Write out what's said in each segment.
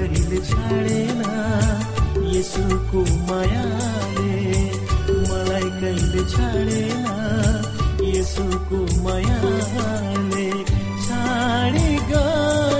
कहिले छाडेन यसुको मायाले मलाई कहिले छाडेन यसुको मायाले छाडी गयो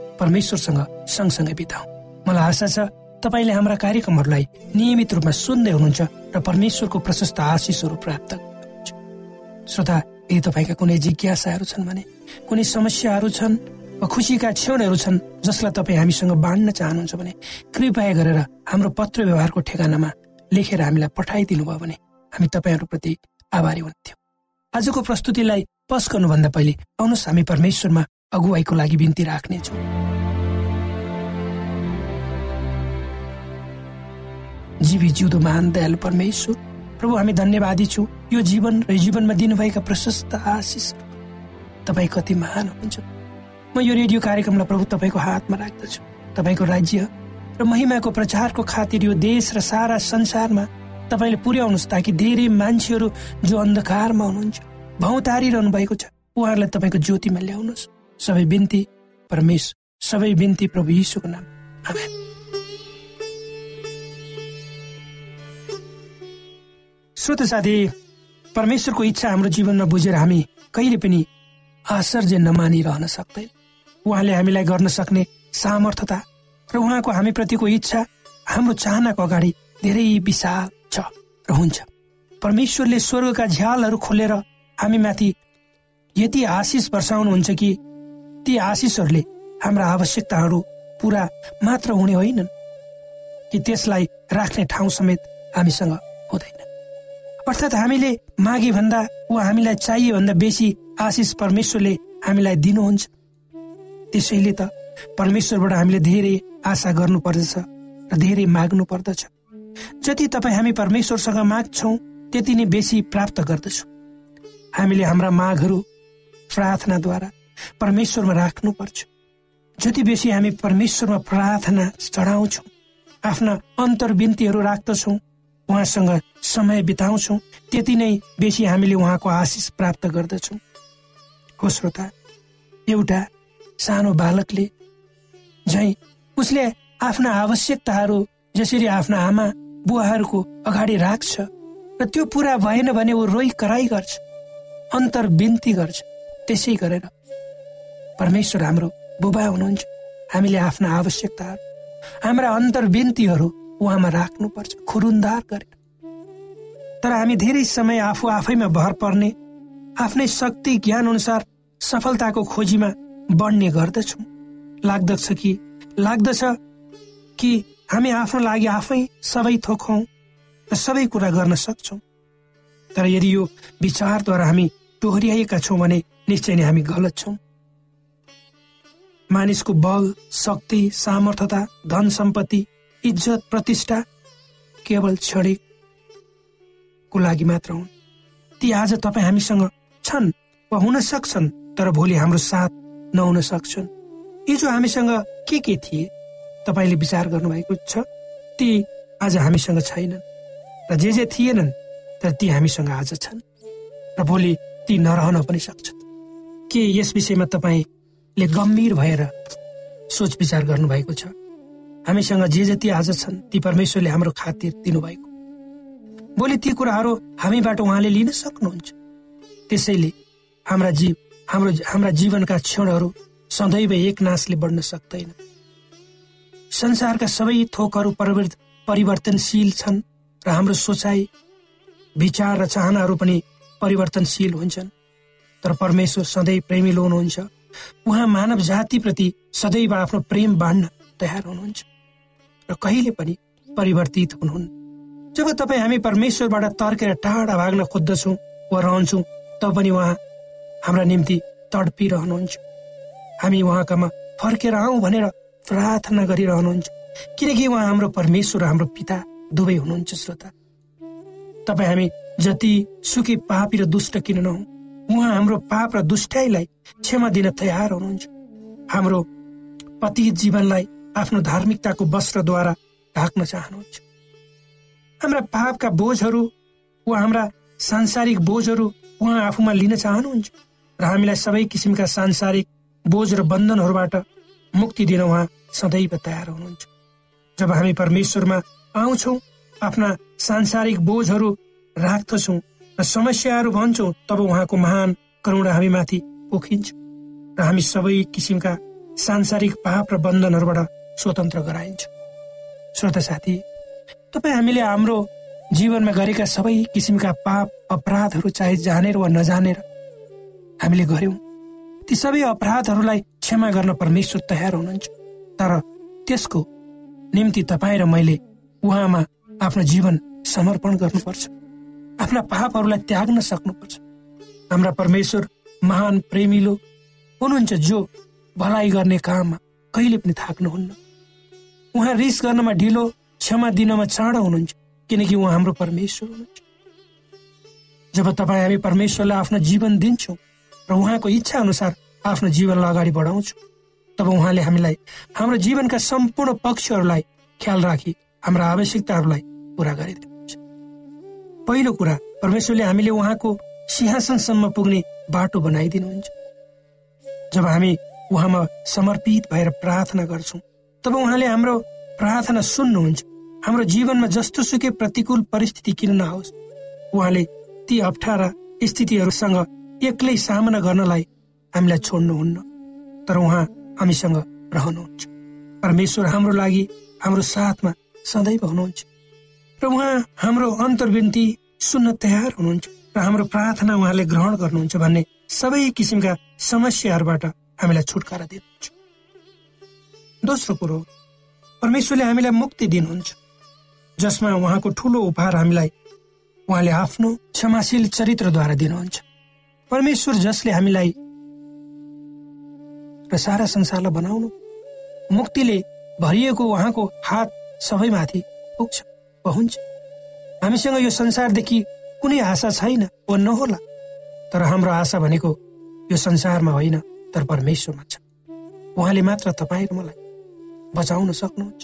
परमेश्वरसँग सँगसँगै बिताउ मलाई आशा छ तपाईँले हाम्रा कार्यक्रमहरूलाई नियमित रूपमा सुन्दै हुनुहुन्छ र परमेश्वरको प्रशस्त आशिषहरू प्राप्त श्रोता यदि तपाईँका कुनै जिज्ञासाहरू छन् भने कुनै समस्याहरू छन् वा खुसीका क्षणहरू छन् जसलाई तपाईँ हामीसँग बाँड्न चाहनुहुन्छ भने कृपया गरेर हाम्रो पत्र व्यवहारको ठेगानामा लेखेर हामीलाई पठाइदिनु भयो भने हामी तपाईँहरूप्रति आभारी हुन्थ्यौँ। आजको प्रस्तुतिलाई पस गर्नुभन्दा पहिले आउनुहोस् हामी परमेश्वरमा अगुवाईको लागि बिन्ती राख्नेछौँ। जीवी जिउँदो महान दयालु परमेश्वर प्रभु हामी धन्यवादी छौँ। यो जीवन र जीवनमा दिनुभएका प्रशस्त आशिष। तपाईँ कति महान हुनुहुन्छ। म यो रेडियो कार्यक्रमलाई प्रभु तपाईँको हातमा राख्दछु। तपाईँको राज्य र महिमाको प्रचारको खातिर यो देश र सारा संसारमा तपाईँले पुर्याउनुहोस् ताकि धेरै मान्छेहरू जो अन्धकारमा हुनुहुन्छ भाउ तारिरहनु भएको छ उहाँहरूलाई तपाईँको ज्योतिमा ल्याउनुहोस्। सबै बिन्ती परमेश सबै बिन्ती प्रभु यीशुको नाम आमेन श्रोत साथी परमेश्वरको इच्छा हाम्रो जीवनमा बुझेर हामी कहिले पनि आश्चर्य नमानिरहन सक्दैन उहाँले हामीलाई गर्न सक्ने सामर्थ्यता र उहाँको हामीप्रतिको इच्छा हाम्रो चाहनाको अगाडि धेरै विशाल छ र हुन्छ परमेश्वरले स्वर्गका झ्यालहरू खोलेर हामीमाथि यति आशिष वर्षाउनुहुन्छ कि ती आशिषहरूले हाम्रा आवश्यकताहरू पुरा मात्र हुने होइनन् कि त्यसलाई राख्ने ठाउँ समेत हामीसँग हुँदैन। अर्थात् हामीले मागे भन्दा वा हामीलाई चाहिए भन्दा बेसी आशिष परमेश्वरले हामीलाई दिनुहुन्छ। त्यसैले त परमेश्वरबाट हामीले धेरै आशा गर्नु पर्दछ र धेरै माग्नु पर्दछ जति तपाईँ हामी परमेश्वरसँग माग्छौँ त्यति नै बेसी प्राप्त गर्दछौँ। हामीले हाम्रा मागहरू प्रार्थनाद्वारा परमेश्वरमा राख्नु पर्छ जति बेसी हामी परमेश्वरमा प्रार्थना चढाउँछौँ आफ्ना अन्तर्विन्तीहरू राख्दछौँ उहाँसँग समय बिताउँछौँ त्यति नै बेसी हामीले उहाँको आशिष प्राप्त गर्दछौँ। हो श्रोता एउटा सानो बालकले झै उसले आफ्ना आवश्यकताहरू जसरी आफ्ना आमा बुवाहरूको अगाडि राख्छ र त्यो पुरा भएन भने ऊ रोइ कराई गर्छ अन्तर बिन्ती गर्छ त्यसै गरेर परमेश्वर हाम्रो बुबा हुनुहुन्छ। हामीले आफ्ना आवश्यकताहरू हाम्रा अन्तर बिन्तीहरू उहाँमा राख्नुपर्छ खुरुन्दार गरेर। तर हामी धेरै समय आफू आफैमा भर पर्ने आफ्नै शक्ति ज्ञान अनुसार सफलताको खोजीमा बढ्ने गर्दछौँ। लाग्दछ कि लाग्दछ कि हामी आफ्नो लागि आफै सबै थोकौँ र सबै कुरा गर्न सक्छौँ। तर यदि यो विचारद्वारा हामी टोहरिएका छौँ भने निश्चय नै हामी गलत छौँ। मानिसको बल शक्ति सामर्थ्यता धन सम्पत्ति इज्जत प्रतिष्ठा केवल क्षणिकको लागि मात्र हुन्। ती आज तपाईँ हामीसँग छन् वा हुन सक्छन् तर भोलि हाम्रो साथ नहुन सक्छन्। हिजो हामीसँग के के थिए? तपाईँले विचार गर्नुभएको छ? ती आज हामीसँग छैनन् र जे जे थिएनन् तर ती हामीसँग आज छन्। र भोलि ती नरहन पनि सक्छन्। के यस विषयमा तपाईँले गम्भीर भएर सोच विचार गर्नुभएको छ। हामीसँग जे जति आज छन् ती परमेश्वरले हाम्रो खातिर दिनुभएको। भोलि ती कुराहरू हामीबाट उहाँले लिन सक्नुहुन्छ। त्यसैले हाम्रा जीव हाम्रो हाम्रा जीवनका क्षणहरू सदैव एक नाशले बढ्न सक्दैन। संसारका सबै थोकहरू परिवर्तनशील छन् र हाम्रो सोचाइ विचार र चाहनाहरू पनि परिवर्तनशील हुन्छन्। तर परमेश्वर सधैँ प्रेमिलो हुनुहुन्छ उहाँ मानव जातिप्रति सदैव आफ्नो प्रेम बाँड्न तयार हुनुहुन्छ र कहिले पनि परिवर्तित हुनुहुन् जब तपाईँ हामी परमेश्वरबाट तर्केर टाढा भाग्न खोज्दछौँ वा रहन्छौँ तब पनि उहाँ हाम्रा निम्ति तडपिरहनुहुन्छ। हामी उहाँकामा फर्केर आऊ भनेर प्रार्थना गरिरहनुहुन्छ। किनकि उहाँ हाम्रो परमेश्वर हाम्रो पिता दुवै हुनुहुन्छ श्रोता। तपाईँ हामी जति सुखी पापी र दुष्ट किन नहौँ। उहाँ हाम्रो पाप र दुष्टाइलाई क्षमा दिन तयार हुनुहुन्छ। हाम्रो पति जीवनलाई आफ्नो धार्मिकताको वस्त्रद्वारा ढाक्न चाहनुहुन्छ। हाम्रा पापका बोझहरू वा हाम्रा सांसारिक बोझहरू उहाँ आफूमा लिन चाहनुहुन्छ। र हामीलाई सबै किसिमका सांसारिक बोझ र बन्धनहरूबाट मुक्ति दिन उहाँ सदैव तयार हुनुहुन्छ। जब हामी परमेश्वरमा आउँछौ आफ्ना सांसारिक बोझहरू राख्दछौँ समस्याहरू भन्छौँ तब उहाँको महान करुणा हामीमाथि पोखिन्छ र हामी सबै किसिमका सांसारिक पाप र बन्धनहरूबाट स्वतन्त्र गराइन्छ। श्रोता साथी तपाईँ हामीले हाम्रो जीवनमा गरेका सबै किसिमका पाप अपराधहरू चाहे जानेर वा नजानेर हामीले गर्यौँ। ती सबै अपराधहरूलाई क्षमा गर्न परमेश्वर तयार हुनुहुन्छ। तर त्यसको निम्ति तपाईँ र मैले उहाँमा आफ्नो जीवन समर्पण गर्नुपर्छ। आफ्ना पापहरूलाई त्याग्न सक्नुपर्छ। हाम्रा परमेश्वर महान प्रेमिलो हुनुहुन्छ जो भलाइ गर्ने काममा कहिले पनि थाक्नुहुन्न। उहाँ रिस गर्नमा ढिलो क्षमा दिनमा चाँडो हुनुहुन्छ किनकि उहाँ हाम्रो परमेश्वर हुनुहुन्छ। जब तपाईँ हामी परमेश्वरलाई आफ्नो जीवन दिन्छौँ र उहाँको इच्छा अनुसार आफ्नो जीवनलाई अगाडि बढाउँछौँ तब उहाँले हामीलाई हाम्रो जीवनका सम्पूर्ण पक्षहरूलाई ख्याल राखी हाम्रा आवश्यकताहरूलाई पुरा गरिदिनुहुन्छ पहिलो कुरा परमेश्वरले हामीले उहाँको सिंहासनसम्म पुग्ने बाटो बनाइदिनुहुन्छ। जब हामी उहाँमा समर्पित भएर प्रार्थना गर्छौँ तब उहाँले हाम्रो प्रार्थना सुन्नुहुन्छ। हाम्रो जीवनमा जस्तो सुकै प्रतिकूल परिस्थिति किन नहोस्। उहाँले ती अप्ठ्यारा स्थितिहरूसँग एक्लै सामना गर्नलाई हामीलाई छोड्नुहुन्न। तर उहाँ हामीसँग रहनुहुन्छ। परमेश्वर हाम्रो लागि हाम्रो साथमा सदैव हुनुहुन्छ। र उहाँ हाम्रो अन्तर्विन्ती सुन्न तयार हुनुहुन्छ र हाम्रो प्रार्थना उहाँले ग्रहण गर्नुहुन्छ भन्ने सबै किसिमका समस्याहरूबाट हामीलाई छुटकारा दिनुहुन्छ। दोस्रो कुरो परमेश्वरले हामीलाई मुक्ति दिनुहुन्छ। जसमा उहाँको ठुलो उपहार हामीलाई उहाँले आफ्नो क्षमाशील चरित्रद्वारा दिनुहुन्छ। परमेश्वर जसले हामीलाई र सारा संसारलाई बनाउनु मुक्तिले भरिएको उहाँको हात सबैमाथि पुग्छ हुन्छ हामीसँग यो संसारदेखि कुनै आशा छैन वा नहोला तर हाम्रो आशा भनेको यो संसारमा होइन तर परमेश्वरमा छ। उहाँले मात्र तपाईँ र मलाई बचाउन सक्नुहुन्छ।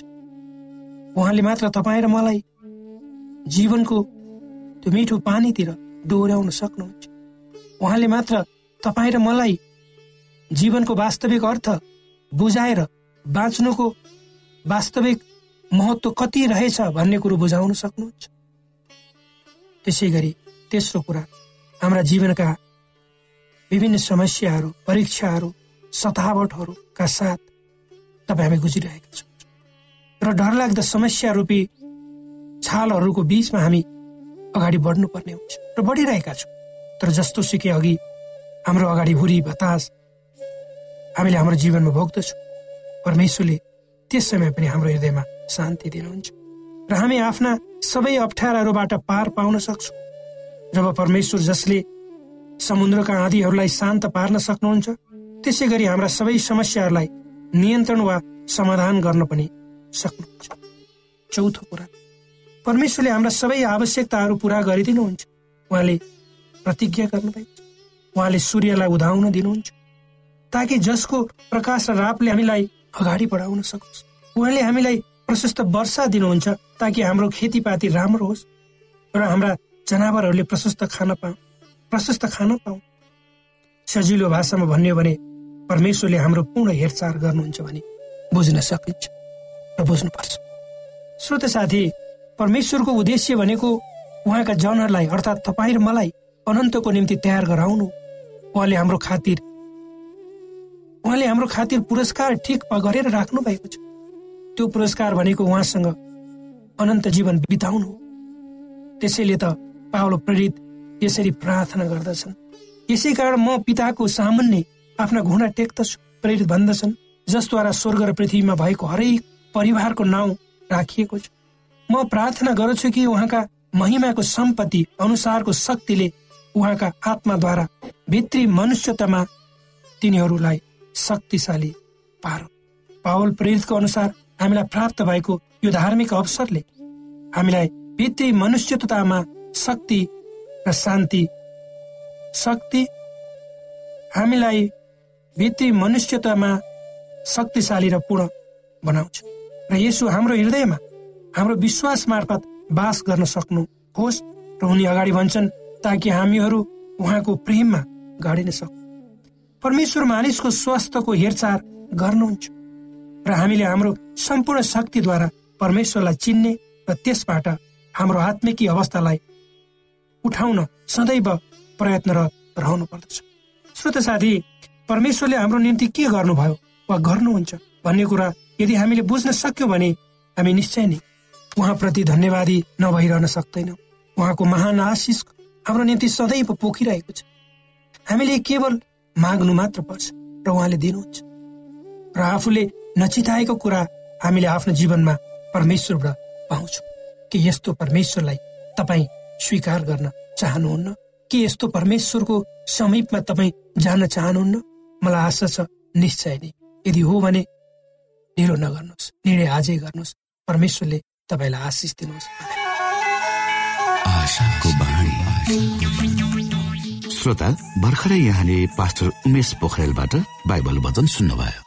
उहाँले मात्र तपाईँ र मलाई जीवनको त्यो मिठो पानीतिर डोर्याउन सक्नुहुन्छ। उहाँले मात्र तपाईँ र मलाई जीवनको वास्तविक अर्थ बुझाएर बाँच्नुको वास्तविक महत्व कति रहेछ भन्ने कुरो बुझाउन सक्नुहुन्छ। त्यसै गरी तेस्रो कुरा हाम्रा जीवनका विभिन्न समस्याहरू परीक्षाहरू सतावटहरूका साथ तपाईँ हामी गुजिरहेका छौँ। र डरलाग्दा समस्या रूपी छालहरूको बिचमा हामी अगाडि बढ्नुपर्ने हुन्छ र बढिरहेका छौँ। तर जस्तो सिके अघि हाम्रो अगाडि हुरी बतास हामीले हाम्रो जीवनमा भोग्दछौँ। परमेश्वरले त्यस समय पनि हाम्रो हृदयमा शान्ति दिनुहुन्छ। र हामी आफ्ना सबै अप्ठ्याराहरूबाट पार पाउन सक्छौँ। जब परमेश्वर जसले समुद्रका आँधीहरूलाई शान्त पार्न सक्नुहुन्छ त्यसै गरी हाम्रा सबै समस्याहरूलाई नियन्त्रण वा समाधान गर्न पनि सक्नुहुन्छ। चौथो कुरा परमेश्वरले हाम्रा सबै आवश्यकताहरू पुरा गरिदिनुहुन्छ। उहाँले प्रतिज्ञा गर्नुभएको उहाँले सूर्यलाई उधाउन दिनुहुन्छ ताकि जसको प्रकाश र रापले हामीलाई अगाडि बढाउन सकोस्। उहाँले हामीलाई प्रशस्त वर्षा दिनुहुन्छ ताकि हाम्रो खेतीपाती राम्रो होस् र हाम्रा जनावरहरूले प्रशस्त खान पाऊ प्रशस्त खान पाऊ। सजिलो भाषामा भन्यो भने परमेश्वरले हाम्रो पूर्ण हेरचाह गर्नुहुन्छ भने बुझ्न सकिन्छ र बुझ्नुपर्छ। श्रोत साथी परमेश्वरको उद्देश्य भनेको उहाँका जनहरूलाई अर्थात् तपाईँ र मलाई अनन्तको निम्ति तयार गराउनु। उहाँले हाम्रो खातिर उहाँले हाम्रो खातिर पुरस्कार ठिक गरेर राख्नु भएको छ। त्यो पुरस्कार भनेको उहाँसँग अनन्त जीवन बिताउनु त्यसैले त पावलो प्रेरित यसरी प्रार्थना गर्दछन्। यसै कारण म पिताको सामुन्ने आफ्ना घुँडा टेक्दछु प्रेरित भन्दछन् जसद्वारा स्वर्ग र पृथ्वीमा भएको हरेक परिवारको नाउँ राखिएको छ। म प्रार्थना गर्छु कि उहाँका महिमाको सम्पत्ति अनुसारको शक्तिले उहाँका आत्माद्वारा भित्री मनुष्यतामा तिनीहरूलाई शक्तिशाली पारो। पावल प्रेरितको अनुसार हामीलाई प्राप्त भएको यो धार्मिक अवसरले हामीलाई भित्री मनुष्यतामा शक्ति र शान्ति शक्ति हामीलाई भित्री मनुष्यतामा शक्तिशाली र पूर्ण बनाउँछ। र यसो हाम्रो हृदयमा हाम्रो विश्वास मार्फत बास गर्न सक्नु होस् र उनी अगाडि भन्छन् ताकि हामीहरू उहाँको प्रेममा गाडिन सकौँ परमेश्वर मानिसको स्वास्थ्यको हेरचाह गर्नुहुन्छ। र हामीले हाम्रो सम्पूर्ण शक्तिद्वारा परमेश्वरलाई चिन्ने र त्यसबाट हाम्रो आत्मिकी अवस्थालाई उठाउन सदैव प्रयत्नरत रहनु पर्दछ श्रोत साथी परमेश्वरले हाम्रो निम्ति के गर्नुभयो वा गर्नुहुन्छ भन्ने कुरा यदि हामीले बुझ्न सक्यौँ भने हामी निश्चय नै उहाँप्रति धन्यवादी नभइरहन सक्दैनौँ। उहाँको महान आशिष हाम्रो निम्ति सदैव पोखिरहेको छ। हामीले केवल माग्नु मात्र पर्छ र उहाँले दिनुहुन्छ। र आफूले नचिताएको कुरा हामीले आफ्नो जीवनमा परमेश्वरबाट पाउँछौँ। के यस्तो परमेश्वरलाई तपाईँ स्वीकार गर्न चाहनुहुन्न? के यस्तो परमेश्वरको समीपमा तपाईँ जान चाहनुहुन्न? मलाई आशा छ निश्चय नै। यदि हो भने ढिलो नगर्नुहोस् निर्णय आजै गर्नुहोस्। परमेश्वरले तपाईँलाई आशिष दिनुहोस्। श्रोता भर्खरै यहाँले पास्टर उमेश पोखरेलबाट बाइबल वचन सुन्नुभयो।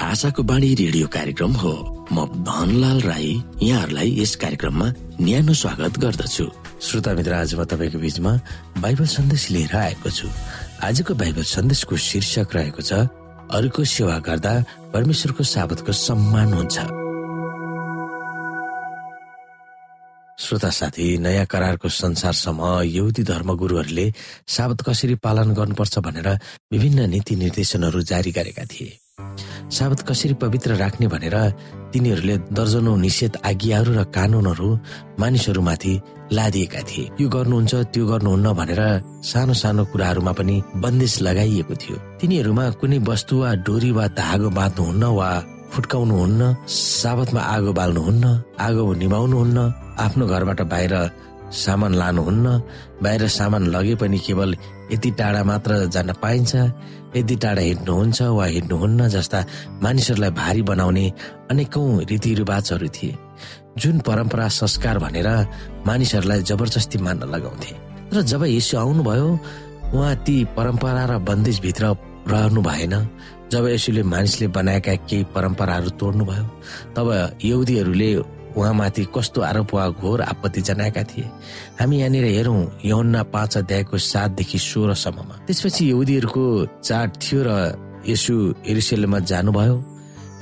आशाको बाणी रेडियो कार्यक्रम हो। म धनलाल राई यहाँहरूलाई यस कार्यक्रममा न्यानो स्वागत गर्दछु। श्रोता मित्र आज म तपाईँको बिचमा बाइबल सन्देश लिएर आएको छु। आजको बाइबल सन्देशको शीर्षक रहेको छ अरूको सेवा गर्दा परमेश्वरको साबतको सम्मान हुन्छ। श्रोता साथी नयाँ करारको संसारसम्म यहुदी धर्मगुरूहरूले साबत कसरी पालन गर्नुपर्छ भनेर विभिन्न नीति निर्देशनहरू जारी गरेका थिए। साबत कसरी पवित्र राख्ने भनेर तिनीहरूले दर्जनौ निषेध आज्ञाहरू र कानुनहरू मानिसहरूमाथि लादिएका थिए। यो गर्नुहुन्छ त्यो गर्नुहुन्न भनेर सानो सानो कुराहरूमा पनि बन्देश लगाइएको थियो। तिनीहरूमा कुनै वस्तु वा डोरी वा धागो बाँध्नुहुन्न वा फुट्काउनुहुन्न साबतमा आगो बाल्नुहुन्न आगो निभाउनुहुन्न आफ्नो घरबाट बाहिर सामान लानुहुन्न बाहिर सामान लगे पनि केवल यति टाढा मात्र जान पाइन्छ यदि टाढा हिँड्नुहुन्छ वा हिँड्नुहुन्न जस्ता मानिसहरूलाई भारी बनाउने अनेकौं रीतिरिवाजहरू थिए। जुन परम्परा संस्कार भनेर मानिसहरूलाई जबरजस्ती मान्न लगाउँथे। र जब यसो आउनुभयो उहाँ ती परम्परा र बन्देजभित्र रहनु भएन। जब यसोले मानिसले बनाएका केही परम्पराहरू तोड्नु भयो तब यहुदीहरूले उहाँमाथि कस्तो आरोप वा घोर आपत्ति जनाएका थिए। हामी यहाँनिर हेरौँ यौन्ना पाँच अध्यायको सातदेखि सोह्रसम्ममा। त्यसपछि यहुदीहरूको चाड थियो र यसु हेरिसेलमा जानुभयो।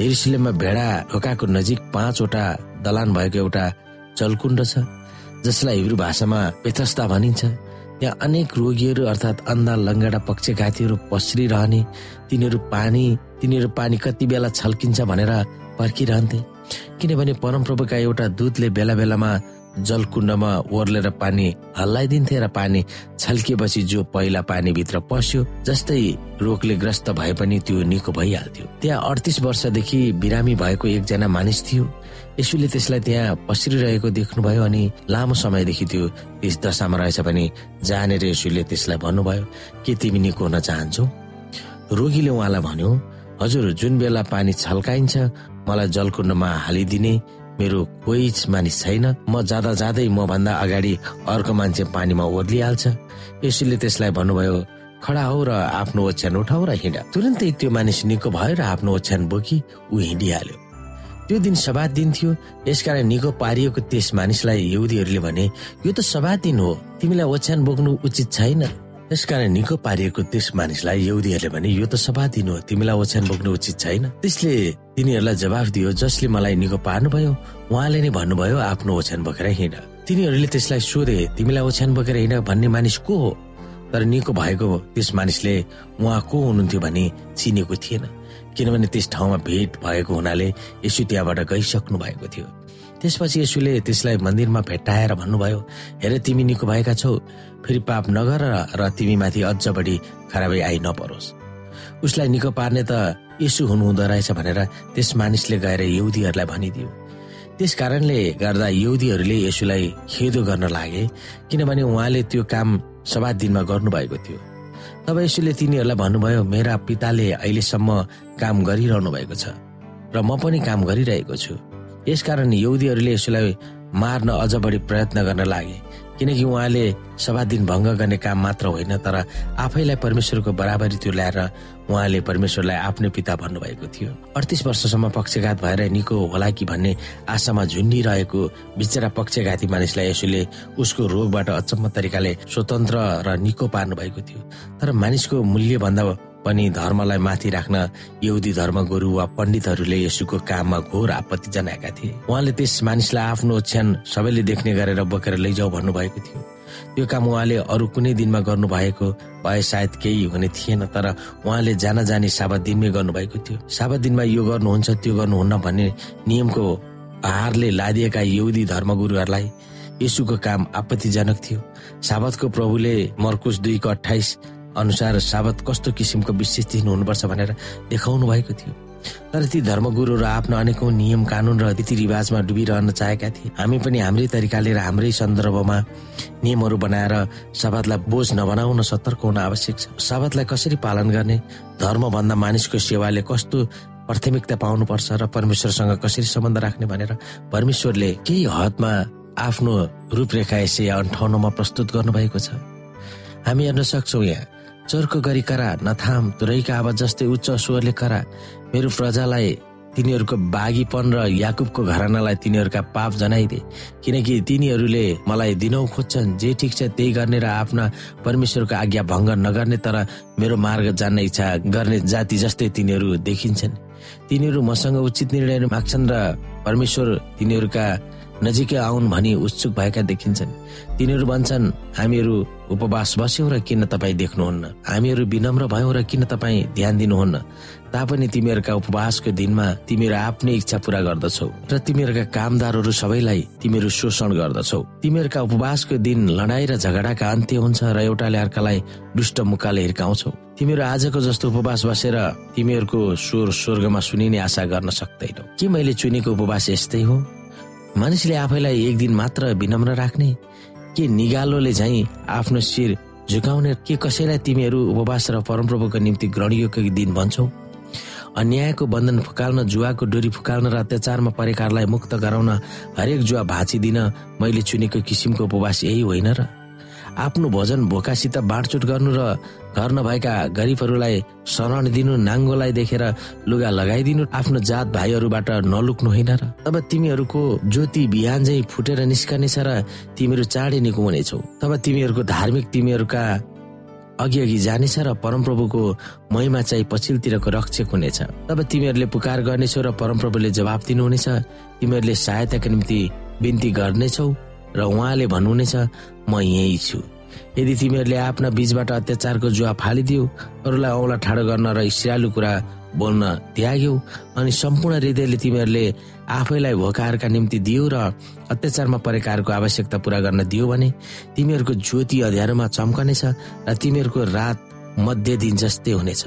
हेरिसेलमा भेडा ढोकाको नजिक पाँचवटा दलान भएको एउटा जलकुण्ड छ जसलाई हिब्रू भाषामा पेथस्ता भनिन्छ। त्यहाँ अनेक रोगीहरू अर्थात् अन्धा लङ्गडा पक्षघातीहरू पस्रिरहने तिनीहरू पानी तिनीहरू पानी कति बेला छल्किन्छ भनेर पर्खिरहन्थे। किनभने परमप्रभुका एउटा दूतले बेला बेलामा जलकुण्डमा ओर्लेर पानी हल्लाइदिन्थे र पानी छल्किएपछि जो पहिला पानीभित्र पस्यो जस्तै रोगले ग्रस्त भए पनि त्यो निको भइहाल्थ्यो। त्यहाँ अडतिस वर्षदेखि बिरामी भएको एकजना मानिस थियो। यसुले त्यसलाई त्यहाँ पसिरहेको देख्नुभयो अनि लामो समयदेखि त्यो त्यस दशामा रहेछ भने जानेर यसुले त्यसलाई भन्नुभयो के तिमी निको हुन चाहन्छौ? रोगीले उहाँलाई भन्यो हजुर जुन बेला पानी छल्काइन्छ मलाई जलकुण्डमा हालिदिने मेरो कोही मानिस छैन। म जाँदा जाँदै म भन्दा अगाडि अर्को मान्छे पानीमा ओर्लिहाल्छ। यसुले त्यसलाई भन्नुभयो खडा हो र आफ्नो ओछ्यान उठाउ र हिँड। तुरन्तै त्यो मानिस निको भयो र आफ्नो ओछ्यान बोकी ऊ हिँडिहाल्यो। त्यो दिन सभा दिन थियो। यसकारण निको पारिएको त्यस मानिसलाई यहुदीहरूले भने यो त सभा दिन हो। तिमीलाई ओछ्यान बोक्नु उचित छैन। यसकारण निको पारिएको त्यस मानिसलाई यहुदीहरूले भने यो त सभा दिन हो तिमीलाई ओछ्यान बोक्नु उचित छैन त्यसले तिनीहरूलाई जवाफ दियो जसले मलाई निको पार्नुभयो उहाँले नै भन्नुभयो आफ्नो ओछ्यान बोकेर हिँड। तिनीहरूले त्यसलाई सोधे तिमीलाई ओछ्यान बोकेर हिँड भन्ने मानिस को हो? तर निको भएको त्यस मानिसले उहाँ को हुनुहुन्थ्यो भने चिनेको थिएन। किनभने त्यस ठाउँमा भेट भएको हुनाले यसो त्यहाँबाट गइसक्नु भएको थियो। त्यसपछि यसुले त्यसलाई मन्दिरमा भेट्टाएर भन्नुभयो हेर तिमी निको भएका छौ फेरि पाप नगर र तिमीमाथि अझ बढी खराबी आइ नपरोस्। उसलाई निको पार्ने त यसु हुनुहुँदो रहेछ भनेर त्यस मानिसले गएर यहुदीहरूलाई भनिदियो। त्यस कारणले गर्दा यहुदीहरूले यसुलाई खेदो गर्न लागे किनभने उहाँले त्यो काम सभा दिनमा गर्नुभएको थियो। तब यसुले तिनीहरूलाई भन्नुभयो मेरा पिताले अहिलेसम्म काम गरिरहनु भएको छ र म पनि काम गरिरहेको छु। यसकारण यहुदीहरूले यसुलाई मार्न अझ बढी प्रयत्न गर्न लागे। किनकि उहाँले सभा दिन भङ्ग गर्ने काम मात्र होइन तर आफैलाई परमेश्वरको बराबरी त्यो ल्याएर उहाँले परमेश्वरलाई आफ्नै पिता भन्नुभएको थियो। अडतिस वर्षसम्म पक्षघात भएर निको होला कि भन्ने आशामा झुन्डिरहेको बिचरा पक्षघाती मानिसलाई यसोले उसको रोगबाट अचम्म तरिकाले स्वतन्त्र र निको पार्नु भएको थियो। तर मानिसको मूल्य भन्दा पनि धर्मलाई माथि राख्न यहुदी धर्मगुरु वा पण्डितहरूले यसुको काममा घोर आपत्ति जनाएका थिए। उहाँले त्यस मानिसलाई आफ्नो ओछ्यान सबैले देख्ने गरेर बोकेर लैजाऊ भन्नुभएको थियो। त्यो काम उहाँले अरू कुनै दिनमा गर्नुभएको भए सायद केही हुने थिएन तर उहाँले जान जाने साबा दिनमै गर्नुभएको थियो। साबा दिनमा यो गर्नुहुन्छ त्यो गर्नुहुन्न भन्ने नियमको हारले लादिएका यहुदी धर्मगुरुहरूलाई यसुको काम आपत्तिजनक थियो। साबतको प्रभुले मर्कुस दुईको अठाइस अनुसार साबत कस्तो किसिमको विशेष दिन हुनुपर्छ भनेर देखाउनु भएको थियो। तर ती धर्मगुरु र आफ्नो अनेकौं नियम कानून र रीतिरिवाजमा डुबिरहन चाहेका थिए। हामी पनि हाम्रै तरिकाले र हाम्रै सन्दर्भमा नियमहरू बनाएर शपथलाई बोझ नबनाउन सतर्क हुन आवश्यक छ। शपथलाई कसरी पालन गर्ने धर्म भन्दा मानिसको सेवाले कस्तो प्राथमिकता पाउनुपर्छ र परमेश्वरसँग कसरी सम्बन्ध राख्ने भनेर परमेश्वरले केही हदमा आफ्नो रूपरेखा यसै अन्ठाउन्नमा प्रस्तुत गर्नुभएको छ। हामी हेर्न सक्छौ यहाँ चर्को गरी करा नथाम तुरैका आवाज जस्तै उच्च स्वरले करा। मेरो प्रजालाई तिनीहरूको बाघीपन र याकुबको घरानालाई तिनीहरूका पाप जनाइदे। किनकि तिनीहरूले मलाई दिनौ खोज्छन् जे ठिक छ त्यही गर्ने र आफ्ना परमेश्वरको आज्ञा भङ्ग नगर्ने तर मेरो मार्ग जान्न इच्छा गर्ने जाति जस्तै तिनीहरू देखिन्छन्। तिनीहरू मसँग उचित निर्णय माग्छन् र परमेश्वर तिनीहरूका नजिकै आउन् भनी उत्सुक भएका देखिन्छन्। तिनीहरू भन्छन् हामीहरू उपवास बस्यौँ र किन तपाईँ देख्नुहुन्न? हामीहरू विनम्र भयौँ र किन तपाईँ ध्यान दिनुहुन्न? तापनि तिमीहरूका उपवासको दिनमा तिमीहरू आफ्नै इच्छा पूरा गर्दछौ र तिमीहरूका कामदारहरू सबैलाई तिमीहरू शोषण गर्दछौ। तिमीहरूका उपवासको दिन लडाई र झगडाका अन्त्य हुन्छ र एउटाले अर्कालाई दुष्ट मुकाले हिर्काउँछौ। तिमीहरू आजको जस्तो उपवास बसेर तिमीहरूको स्वर स्वर्गमा सुनिने आशा गर्न सक्दैनौ। के मैले चुनेको उपवास यस्तै हो? मानिसले आफैलाई एक दिन मात्र विनम्र राख्ने के निगालोले झै आफ्नो शिर झुकाउने के कसैलाई तिमीहरू उपवास र परमप्रभुको निम्ति ग्रहणीयको दिन भन्छौ? अन्यायको बन्धन फुकाल्न जुवाको डोरी फुकाल्न र अत्याचारमा परेकाहरूलाई मुक्त गराउन हरेक जुवा भाँचिदिन मैले चुनेको किसिमको उपवास यही होइन र आफ्नो भोजन भोकासित बाँडचुट गर्नु र घर नभएका गरिबहरूलाई शरण दिनु नाङ्गोलाई देखेर लुगा लगाइदिनु आफ्नो जात भाइहरूबाट नलुक्नु होइन र। तब तिमीहरूको ज्योति बिहान झै फुटेर निस्कनेछ र तिमीहरू चाँडै निको हुनेछौ। तब तिमीहरूको धार्मिक तिमीहरूका अघि अघि जानेछ र परमप्रभुको महिमा चाहिँ पछिल्लोतिरको रक्षक हुनेछ। तब तिमीहरूले पुकार गर्नेछौ र परमप्रभुले जवाब दिनुहुनेछ। तिमीहरूले सहायताको निम्ति बिन्ती गर्नेछौ र उहाँले भन्नुहुनेछ म यही छु। यदि तिमीहरूले आफ्ना बीचबाट अत्याचारको जुवा फालिदियो अरूलाई औला ठाडो गर्न र इस्रालु कुरा बोल्न त्याग्यौ अनि सम्पूर्ण हृदयले तिमीहरूले आफैलाई भोकाहरूका निम्ति दियो र अत्याचारमा परेकाहरूको आवश्यकता पूरा गर्न दियो भने तिमीहरूको ज्योति अध्यारोमा चम्कनेछ र तिमीहरूको रात मध्य दिन जस्तै हुनेछ।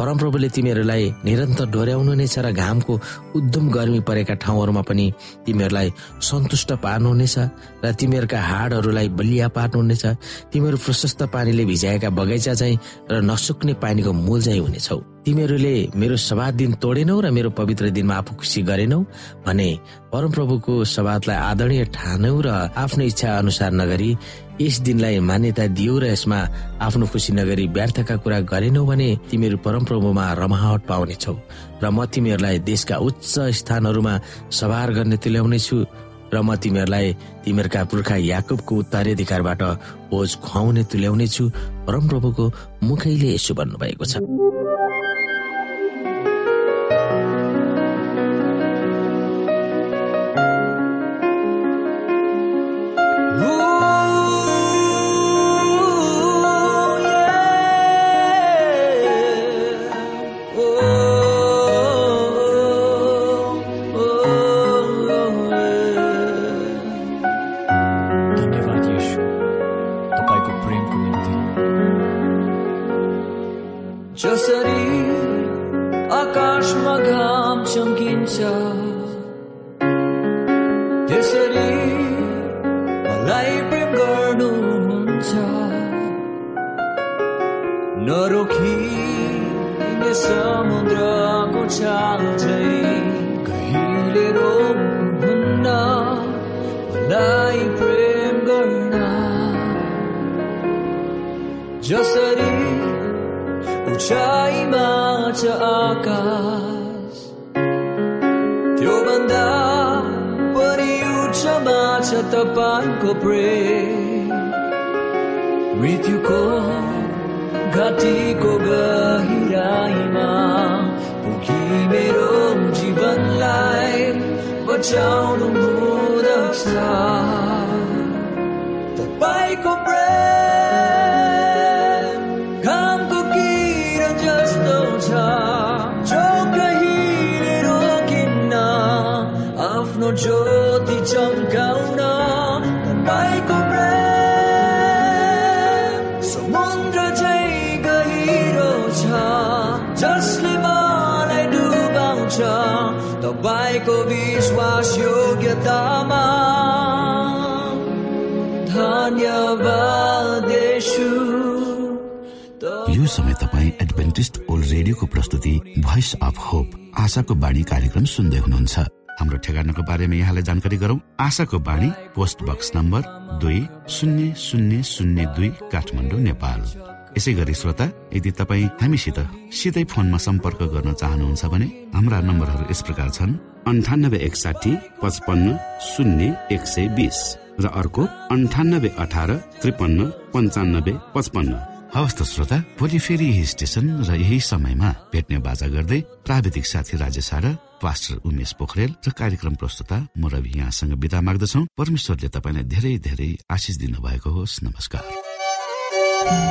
परमप्रभुले तिमीहरूलाई निरन्तर डोर्याउनु नै छ र घामको उद्धम गर्मी परेका ठाउँहरूमा पनि तिमीहरूलाई सन्तुष्ट पार्नुहुनेछ र तिमीहरूका हाडहरूलाई बलिया पार्नुहुनेछ तिमीहरू प्रशस्त पानीले भिजाएका बगैँचा चाहिँ र नसुक्ने पानीको मूल चाहिँ हुनेछौ। तिमीहरूले मेरो सभा दिन तोडेनौ र मेरो पवित्र दिनमा आफू खुसी गरेनौ भने परमप्रभुको सवादलाई आदरणीय ठानौ र आफ्नो इच्छा अनुसार नगरी यस दिनलाई मान्यता दियो र यसमा आफ्नो खुसी नगरी व्यर्थका कुरा गरेनौ भने तिमीहरू परमप्रभुमा रमाहट पाउनेछौ र म तिमीहरूलाई देशका उच्च स्थानहरूमा सवार गर्ने तुल्याउनेछु र म तिमीहरूलाई तिमीहरूका पुर्खा याकुबको उत्तराधिकारबाट बोझ खुवाउने तुल्याउनेछु। परमप्रभुको मुखैले यसो भन्नुभएको छ। Rashmagham Shamkincha त्यसरी मलाई प्रेम गर्नुहुन्छ नरोकिने समुद्रको छाल चाहिँ कहिले रोक्नुहुन्न मलाई प्रेम गर्न जसरी छ आकाश त्यो भन्दा पनि उच्चमा छ तपाईँको प्रेम मृत्युको घाटीको गहिराइमा पुगी मेरो जीवनलाई बचाउनु मुदक छ तपाईँको प्रेम तपाईँको विश्वास यो समय तपाईँ एडभेन्टिस्ट ओल्ड रेडियोको प्रस्तुति भोइस अफ होप आशाको बाणी कार्यक्रम सुन्दै हुनुहुन्छ। हाम्रो ठेगानाको बारेमा यहाँलाई जानकारी गरौँ। आशाको बाणी पोस्ट बक्स नम्बर दुई शून्य शून्य शून्य दुई काठमाडौँ नेपाल। यसै गरी श्रोता यदि तपाईँ हामीसित सिधै फोनमा सम्पर्क गर्न चाहनुहुन्छ भने हाम्रा नम्बरहरू यस प्रकार छन्। अन्ठानब्बे एकसाठी पचपन्न शून्य एक सय बिस र अर्को अन्ठानब्बे अठार त्रिपन्न पन्चानब्बे पचपन्न। हवस् त श्रोता भोलि फेरि यही स्टेशन र यही समयमा भेट्ने बाजा गर्दै प्राविधिक साथी राजेश र पास्टर उमेश पोखरेल र कार्यक्रम प्रस्तुता म रवि यहाँसँग विदा माग्दछौ। परमेश्वरले तपाईँलाई धेरै धेरै आशिष दिनुभएको होस्। नमस्कार। यो